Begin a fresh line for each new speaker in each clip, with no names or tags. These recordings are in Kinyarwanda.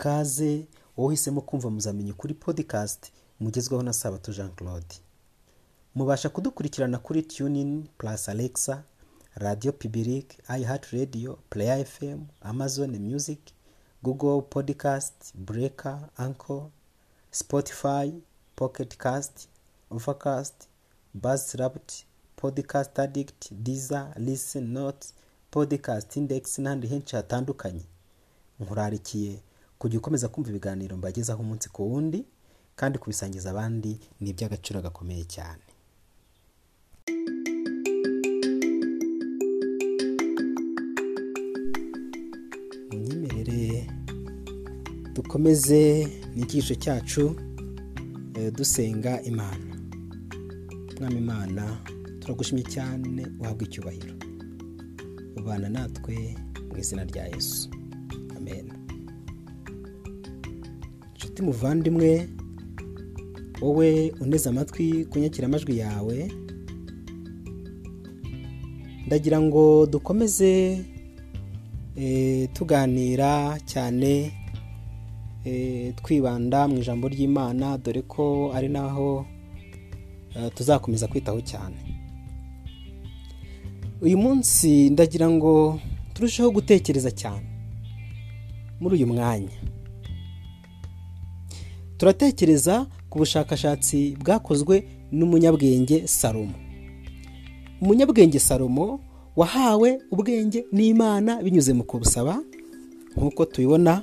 kaze wowe uhisemo kumva muzamenye kuri podcast mugezweho na sabato jean claude mubasha kudukurikirana kuri tunin plus alexa radio public iheart radio player fm amazon music google podcast breaker anchor spotify pocket cast overcast buzzsprout podcast addict deezer listen notes podcast index n'ahandi henshi hatandukanye. Nkurarikiye kujya ukomeza kumva ibiganiro mbagezaho umunsi ku wundi kandi kubisangiza abandi ni iby'agaciro gakomeye cyane. Munyemerere dukomeze n'icyiciro cyacu eh, dusenga imana. Mwami imana turagushimye cyane uhabwa icyubahiro. Ubana natwe mu izina rya yesu. Inshuti muvandimwe wowe uneze amatwi kunyakira amajwi yawe. Ndagira ngo dukomeze eh, tuganira cyane eh, twibanda mu ijambo ry'imana dore ko ari naho eh, tuzakomeza kwitaho cyane. Uyu munsi ndagira ngo turusheho gutekereza cyane muri uyu mwanya. Turatekereza ku bushakashatsi bwakozwe n'umunyabwenge salomo. Umunyabwenge salomo wahawe ubwenge n'imana binyuze mu kubusaba nk'uko tubibona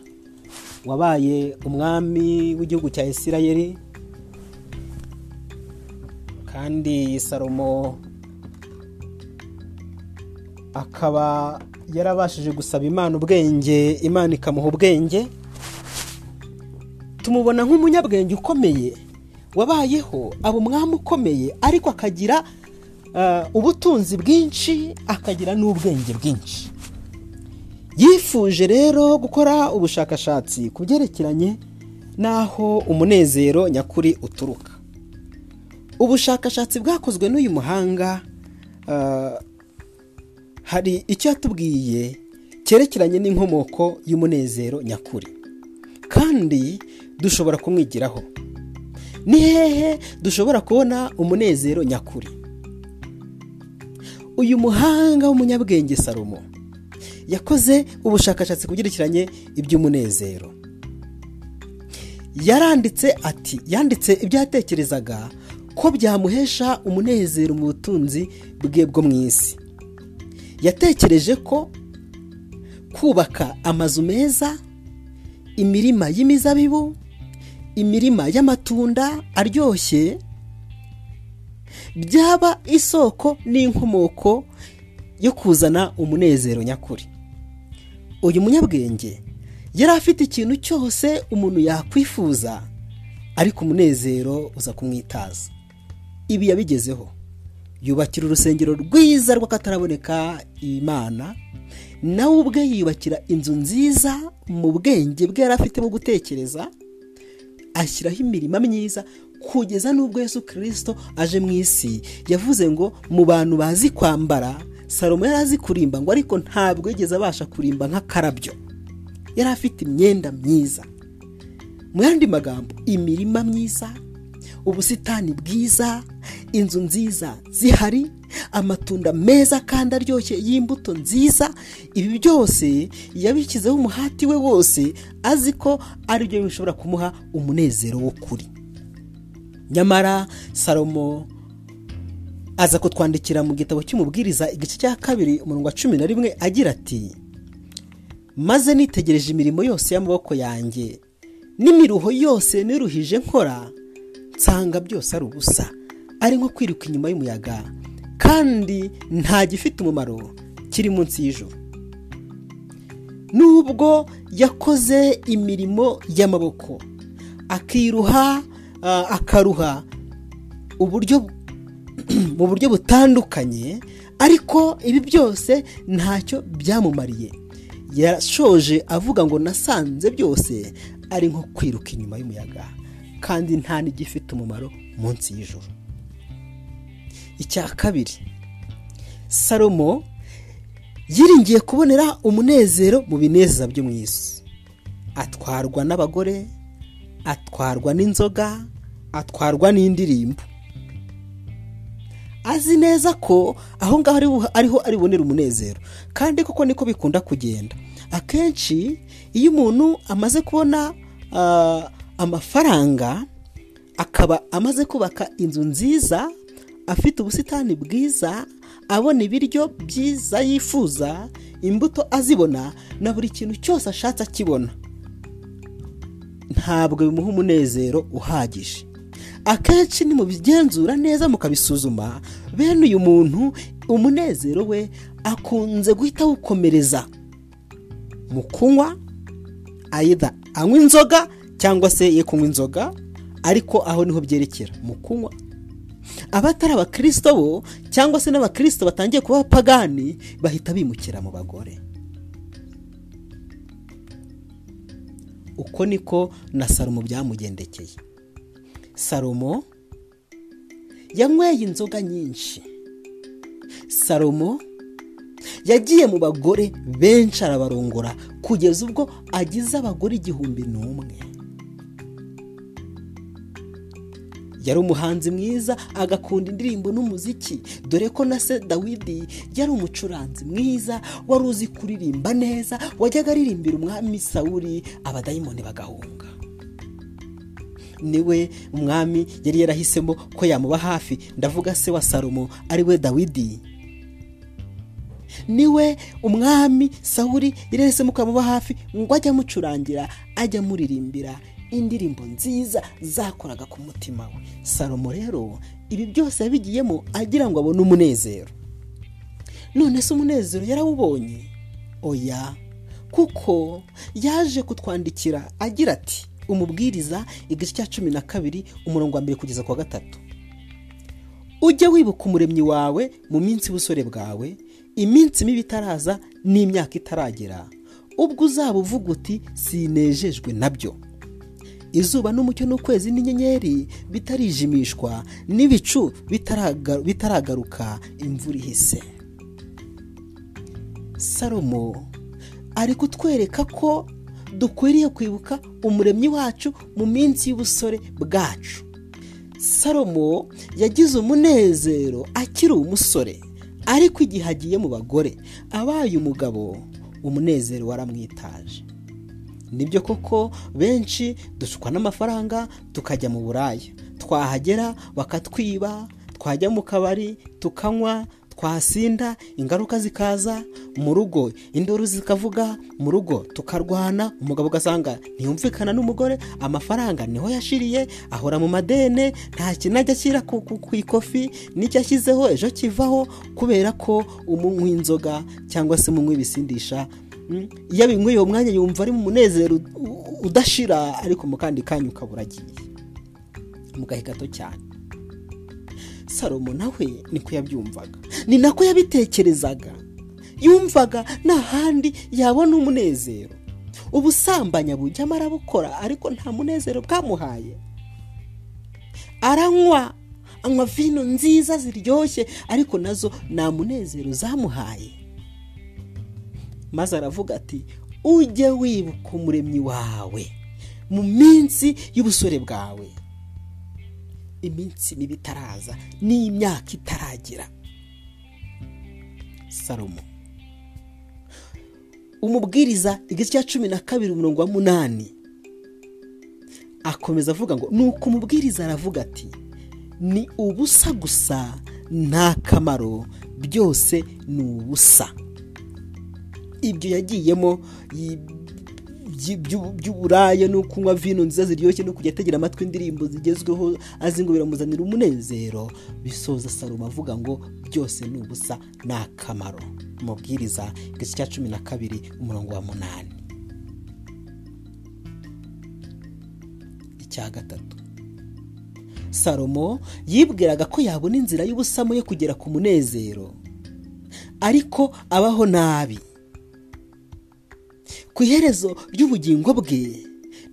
wabaye umwami w'igihugu cya isirayeli. Kandi salomo akaba yarabashije gusaba imana ubwenge imana ikamuha ubwenge. Tumubona nk'umunyabwenge ukomeye wabayeho aba umwami ukomeye ariko akagira ah, ubutunzi bwinshi akagira n'ubwenge bwinshi. Yifuje rero gukora ubushakashatsi ku byerekeranye n'aho umunezero nyakuri uturuka. Ubushakashatsi bwakozwe n'uyu muhanga ah, hari icyo yatubwiye cyerekeranye n'inkomoko y'umunezero nyakuri. Kandi dushobora kumwigiraho. Ni hehe dushobora kubona umunezero nyakuri? Uyu muhanga w'umunyabwenge salomo yakoze ubushakashatsi ku byerekeranye iby'umunezero. Yaranditse ati yanditse ibyo yatekerezaga ko byamuhesha umunezero mu butunzi bwe bwo mu isi. Yatekereje ko kubaka amazu meza imirima y'imizabibu imirima y'amatunda aryoshye byaba isoko n'inkomoko yo kuzana umunezero nyakuri. Uyu munyabwenge yari afite ikintu cyose umuntu yakwifuza ariko umunezero uza kumwitaza. Ibi yabigezeho. Yubakira urusengero rwiza rw'akataraboneka imana nawe ubwe yiyubakira inzu nziza mu bwenge bwe yari afite bwo gutekereza ashyiraho imirima myiza kugeza n'ubwo yesu kirisito aje mu isi. Yavuze ngo mu bantu bazi kwambara salomo yari azi kurimba ngo ariko ntabwo yigeze abasha kurimba nk'akarabyo. Yari afite imyenda myiza. Mu yandi magambo imirima myiza ubusitani bwiza inzu nziza zihari amatunda meza kandi aryoshye y'imbuto nziza. Ibi byose yabishyizeho umuhati we wose azi ko ari byo bishobora kumuha umunezero w'ukuri. Nyamara salomo aza kutwandikira mu gitabo cy'umubwiriza igice cya kabiri umurongo wa cumi na rimwe agira ati maze nitegereje imirimo yose y'amaboko yanjye n'imiruho yose niruhije nkora nsanga byose ari ubusa ari nko kwiruka inyuma y'umuyaga kandi nta gifite umumaro kiri munsi y'ijoro nubwo yakoze imirimo y'amaboko akiruha akaruha uburyo mu buryo butandukanye ariko ibi byose ntacyo byamumariye. Yashoje avuga ngo nasanze byose ari nko kwiruka inyuma y'umuyaga. Kandi nta n'igifite umumaro munsi y'ijoro icya kabiri salomo yiringiye kubonera umunezero mu binezeza byo mu isi. Atwarwa n'abagore atwarwa n'inzoga atwarwa n'indirimbo. Azi neza ko aho ngaho ari- ariho aribonera umunezero kandi koko niko bikunda kugenda. Akenshi iyo umuntu amaze kubona ah, amafaranga akaba amaze kubaka inzu nziza afite ubusitani bwiza abona ibiryo byiza yifuza imbuto azibona na buri kintu cyose ashatse akibona. Ntabwo bimuha umunezero uhagije. Akenshi nimubigenzura neza mukabisuzuma bene uyu muntu umunezero we akunze guhita awukomereza. Mu kunywa ayida anywa inzoga cyangwa se ye kunywa inzoga ariko aho ni ho byerekera mu kunywa. Abatari abakirisito bo cyangwa se n'abakirisito batangiye kuba abapagani bahita bimukira mu bagore. Uko niko na salomo byamugendekeye. Salomo yanyweye inzoga nyinshi. Salomo yagiye mu bagore benshi arabarongora kugeza ubwo agize abagore igihumbi n'umwe. Yari umuhanzi mwiza agakunda indirimbo n'umuziki. Dore ko na se dawidi yari umucuranzi mwiza wari uzi kuririmba neza wajyaga aririmbira umwami sawuri abadayimoni bagahunga. Niwe umwami yari yarahisemo ko yamuba hafi. Ndavuga se wa salomo ari we dawidi. Niwe umwami sawuri yari yarahisemo ko yamuba hafi ngo ajye amucurangira ajye amuririmbira. Indirimbo nziza zakoraga ku mutima we. Salomo rero ibi byose yabigiyemo agira ngo abone umunezero. None se umunezero yarawubonye? Oya kuko yaje kutwandikira agira ati umubwiriza igice cya cumi na kabiri umurongo wa mbere kugeza ku wa gatatu. Ujye wibuka umuremyi wawe mu minsi y'ubusore bwawe iminsi mibi itaraza n'imyaka itaragera. Ubwo uzaba uvuga uti sinejejwe na byo. Izuba n'umucyo n'ukwezi n'inyenyeri bitarijimishwa n'ibicu bitaraga- bitaragaruka imvura ihise. Salomo ari kutwereka ko dukwiriye kwibuka umuremyi wacu mu minsi y'ubusore bwacu. Salomo yagize umunezero akiri umusore ariko igihe agiye mu bagore abaye umugabo umunezero waramwitaje. Ni byo koko benshi dushukwa n'amafaranga tukajya mu buraya twahagera bakatwiba twajya mu kabari tukanywa twasinda ingaruka zikaza mu rugo. Induru zikavuga mu rugo tukarwana umugabo ugasanga ntiyumvikana n'umugore amafaranga ni ho yashiriye ahora mu madene nta kintu ajya ashyira ku, ikofi n'icyo ashyizeho ejo kivaho kubera ko umunywa inzoga cyangwa se umunywa ibisindisha iyo abinyweye uwo mwanya yumva ari mu munezero udashira ariko mu kandi kanya ukaba uragiye mu gahe gato cyane. Salomo nawe niko yabyumvaga. Ni nako yabitekerezaga. Yumvaga nta handi yabona umunezero. Ubusambanyi bujyamo arabukora ariko nta munezero bwamuhaye. Aranywa anywa vino nziza ziryoshye ariko na zo nta munezero zamuhaye. Maze aravuga ati ujye wibuka umuremyi wawe mu minsi y'ubusore bwawe. Iminsi mibi itaraza n'imyaka itaragira. Salomo. Umubwiriza igice cya cumi na kabiri umurongo wa munani. Akomeza avuga ngo nuko umubwiriza aravuga ati ni ubusa gusa nta kamaro byose ni ubusa ibyo yagiyemo by'uburaya no kunywa vino nziza ziryoshye no kujya ategera amatwi indirimbo zigezweho azi ngo biramuzanira umunezero. Bisoza salomo avuga ngo byose ni ubusa ni akamaro. Umubwiriza igice cya cumi na kabiri umurongo wa munani. Icya gatatu. Salomo yibwiraga ko yabona inzira y'ubusamo yo kugera ku munezero. Ariko abaho nabi. Ku iherezo ry'ubugingo bwe.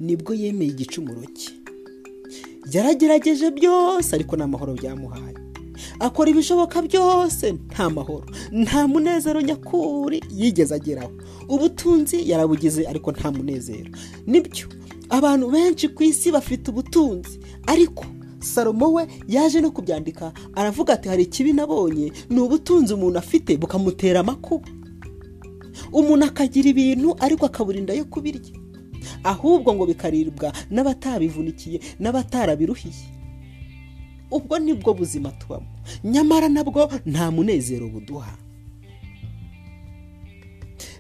Nibwo yemeye igicumuro cye. Yaragerageje byose ariko nta mahoro byamuhaye. Akora ibishoboka byose nta mahoro. Nta munezero nyakuri yigeze ageraho. Ubutunzi yarabugize ariko nta munezero. Nibyo abantu benshi ku isi bafite ubutunzi. Ariko salomo we yaje no kubyandika aravuga ati hari ikibi nabonye? Ni ubutunzi umuntu afite bukamutera amakuba. Umuntu akagira ibintu ariko akabura inda yo kubirya. Ahubwo ngo bikaribwa n'abatabivunikiye n'abatarabiruhiye. Ubwo ni bwo buzima tubamo. Nyamara nabwo nta munezero buduha.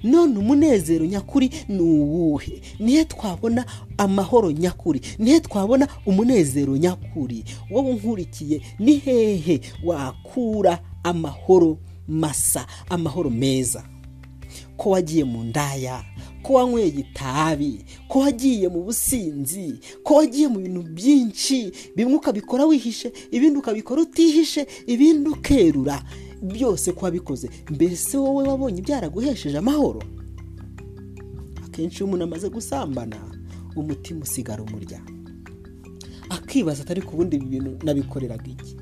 None umunezero nyakuri ni uwuhe? Nihe twabona amahoro nyakuri? Nihe twabona umunezero nyakuri? Wowe unkurikiye ni hehe wakura amahoro masa amahoro meza? Ko wagiye mu ndaya ko wanyweye itabi ko wagiye mu businzi ko wagiye mu bintu byinshi. Bimwe ukabikora wihishe ibindi ukabikora utihishe ibindi ukerura. Byose ko wabikoze. Mbese wowe wabonye byaraguhesheje amahoro? Akenshi iyo umuntu amaze gusambana umutima usigara umurya. Akibaza atari ku bundi bintu nabikoreraga iki.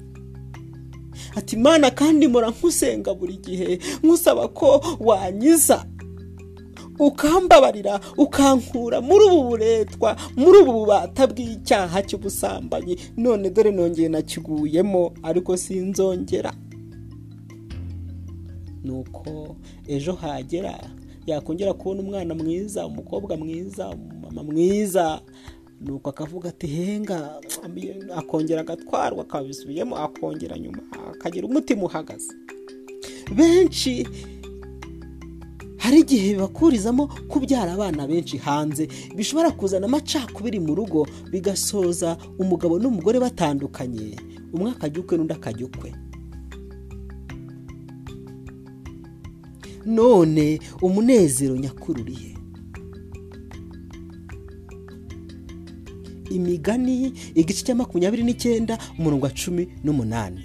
Ati mana kandi mpora nkusenga buri gihe nkusaba ko wanyiza ukambabarira ukankura muri ubu buretwa muri ubu bubata bw'icyaha cy'ubusambanyi. None dore nongeye nakiguyemo ariko sinzongera. Nuko ejo hagera yakongera kubona umwana mwiza umukobwa mwiza umumama mwiza. Nuko akavuga ati henga akongera agatwarwa akabisubiyemo akongera nyuma akagira umutima uhagaze. Benshi hari igihe bibakurizamo kubyara abana benshi hanze bishobora kuzana amacakubiri mu rugo bigasoza umugabo n'umugore batandukanye. Umwe akajya ukwe n'undi akajya ukwe. None umunezero nyakuri imigani igice cya makumyabiri n'icyenda umurongo wa cumi n'umunani.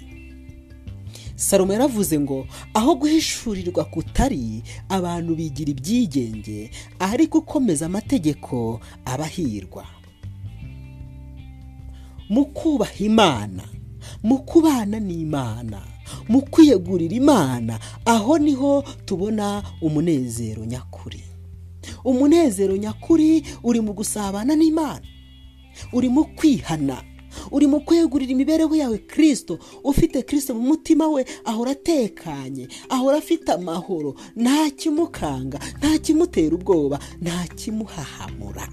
Salomo yaravuze ngo aho guhishurirwa kutari abantu bigira ibyigenge ariko ukomeza amategeko abahirwa mu kubaha imana mu kubana n'imana mu kwiyegurira imana aho ni ho tubona umunezero nyakuri. Umunezero nyakuri uri mu gusabana n'imana. Uri mu kwihana uri mu kwegurira imibereho yawe kirisito ufite kirisito mu mutima we ahora atekanye ahora afite amahoro nta kimukanga nta kimutera ubwoba nta kimuhahamura.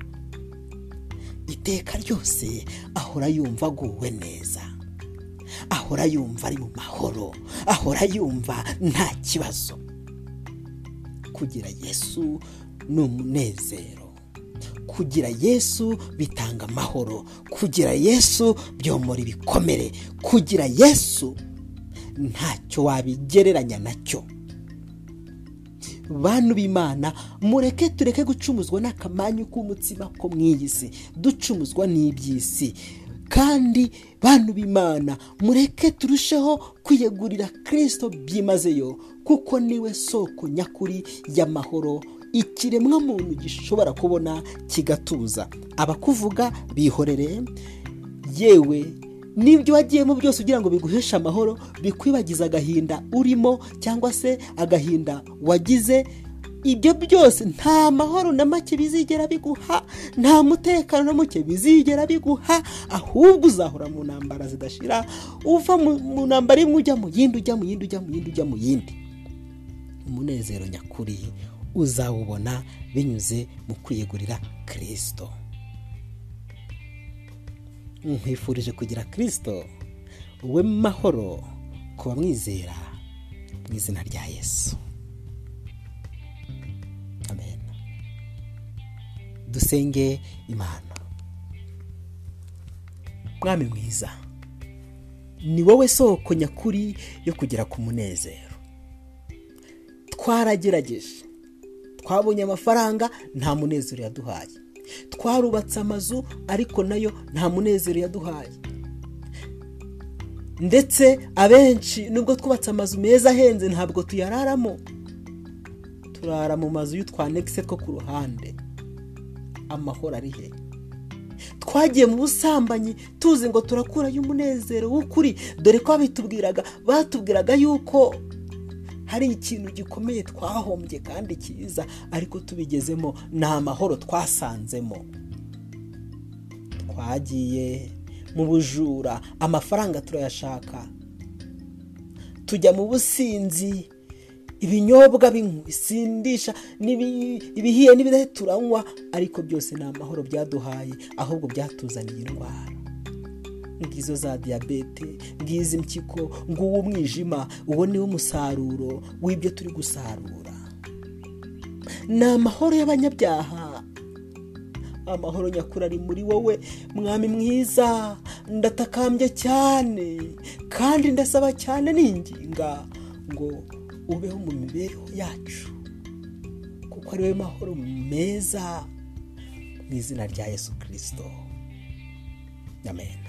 Iteka ryose ahora yumva aguwe neza ahora yumva ari mu mahoro ahora yumva nta kibazo. Kugira yesu ni umunezero. Kugira yesu bitanga amahoro kugira yesu byomora ibikomere kugira yesu ntacyo wabigereranya na cyo. Bantu b'imana mureke tureke gucumuzwa n'akamanyu k'umutsima ko mu iyi si ducumuzwa n'iby'isi. Kandi bantu b'imana mureke turusheho kwiyegurira kirisito byimazeyo kuko ni we soko nyakuri y'amahoro ikiremwa muntu gishobora kubona kigatuza. Abakuvuga bihorere yewe n'ibyo wagiyemo byose kugira ngo biguheshe amahoro bikwibagiza agahinda urimo cyangwa se agahinda wagize. Ibyo byose nta mahoro na make bizigera biguha nta mutekano na muke bizigera biguha ahubwo uzahora mu ntambara zidashira uva mu ntambara imwe ujya mu yindi ujya mu yindi ujya mu yindi ujya mu yindi. Umunezero nyakuri uzawubona binyuze mu kwiyegurira kirisito nkwifurije kugira kirisito we mahoro kuba mwizera mu izina rya yesu. Amen. Dusenge imana. Mwami mwiza ni wowe soko nyakuri yo kugera ku munezero. Twaragerageje. Twabonye amafaranga nta munezero yaduhaye. Twarubatse amazu ariko na yo nta munezero yaduhaye. Ndetse abenshi nubwo twubatse amazu meza ahenze ntabwo tuyararamo. Turara mu mazu y'utwanegise two ku ruhande. Amahoro ari he? Twagiye mu busambanyi tuzi ngo turakurayo umunezero w'ukuri. Dore ko babitubwiraga batubwiraga yuko hari ikintu gikomeye twahombye kandi cyiza ariko tubigezemo ni amahoro twasanzemo. Twagiye mu bujura amafaranga turayashaka. Tujya mu businzi ibinyobwa bisindisha ibihiye n'ibidahe turanywa ariko byose ni amahoro byaduhaye ahubwo byatuzaniye indwara. Ngizo za diyabete ngizi impyiko nguwo umwijima uwo niwo musaruro w'ibyo turi gusarura. Ni amahoro y'abanyabyaha. Amahoro nyakuri ari muri wowe mwami mwiza ndatakambye cyane kandi ndasaba cyane n'inginga ngo ubeho mu mibereho yacu kuko ari mahoro meza mu izina rya yesu kirisito amen.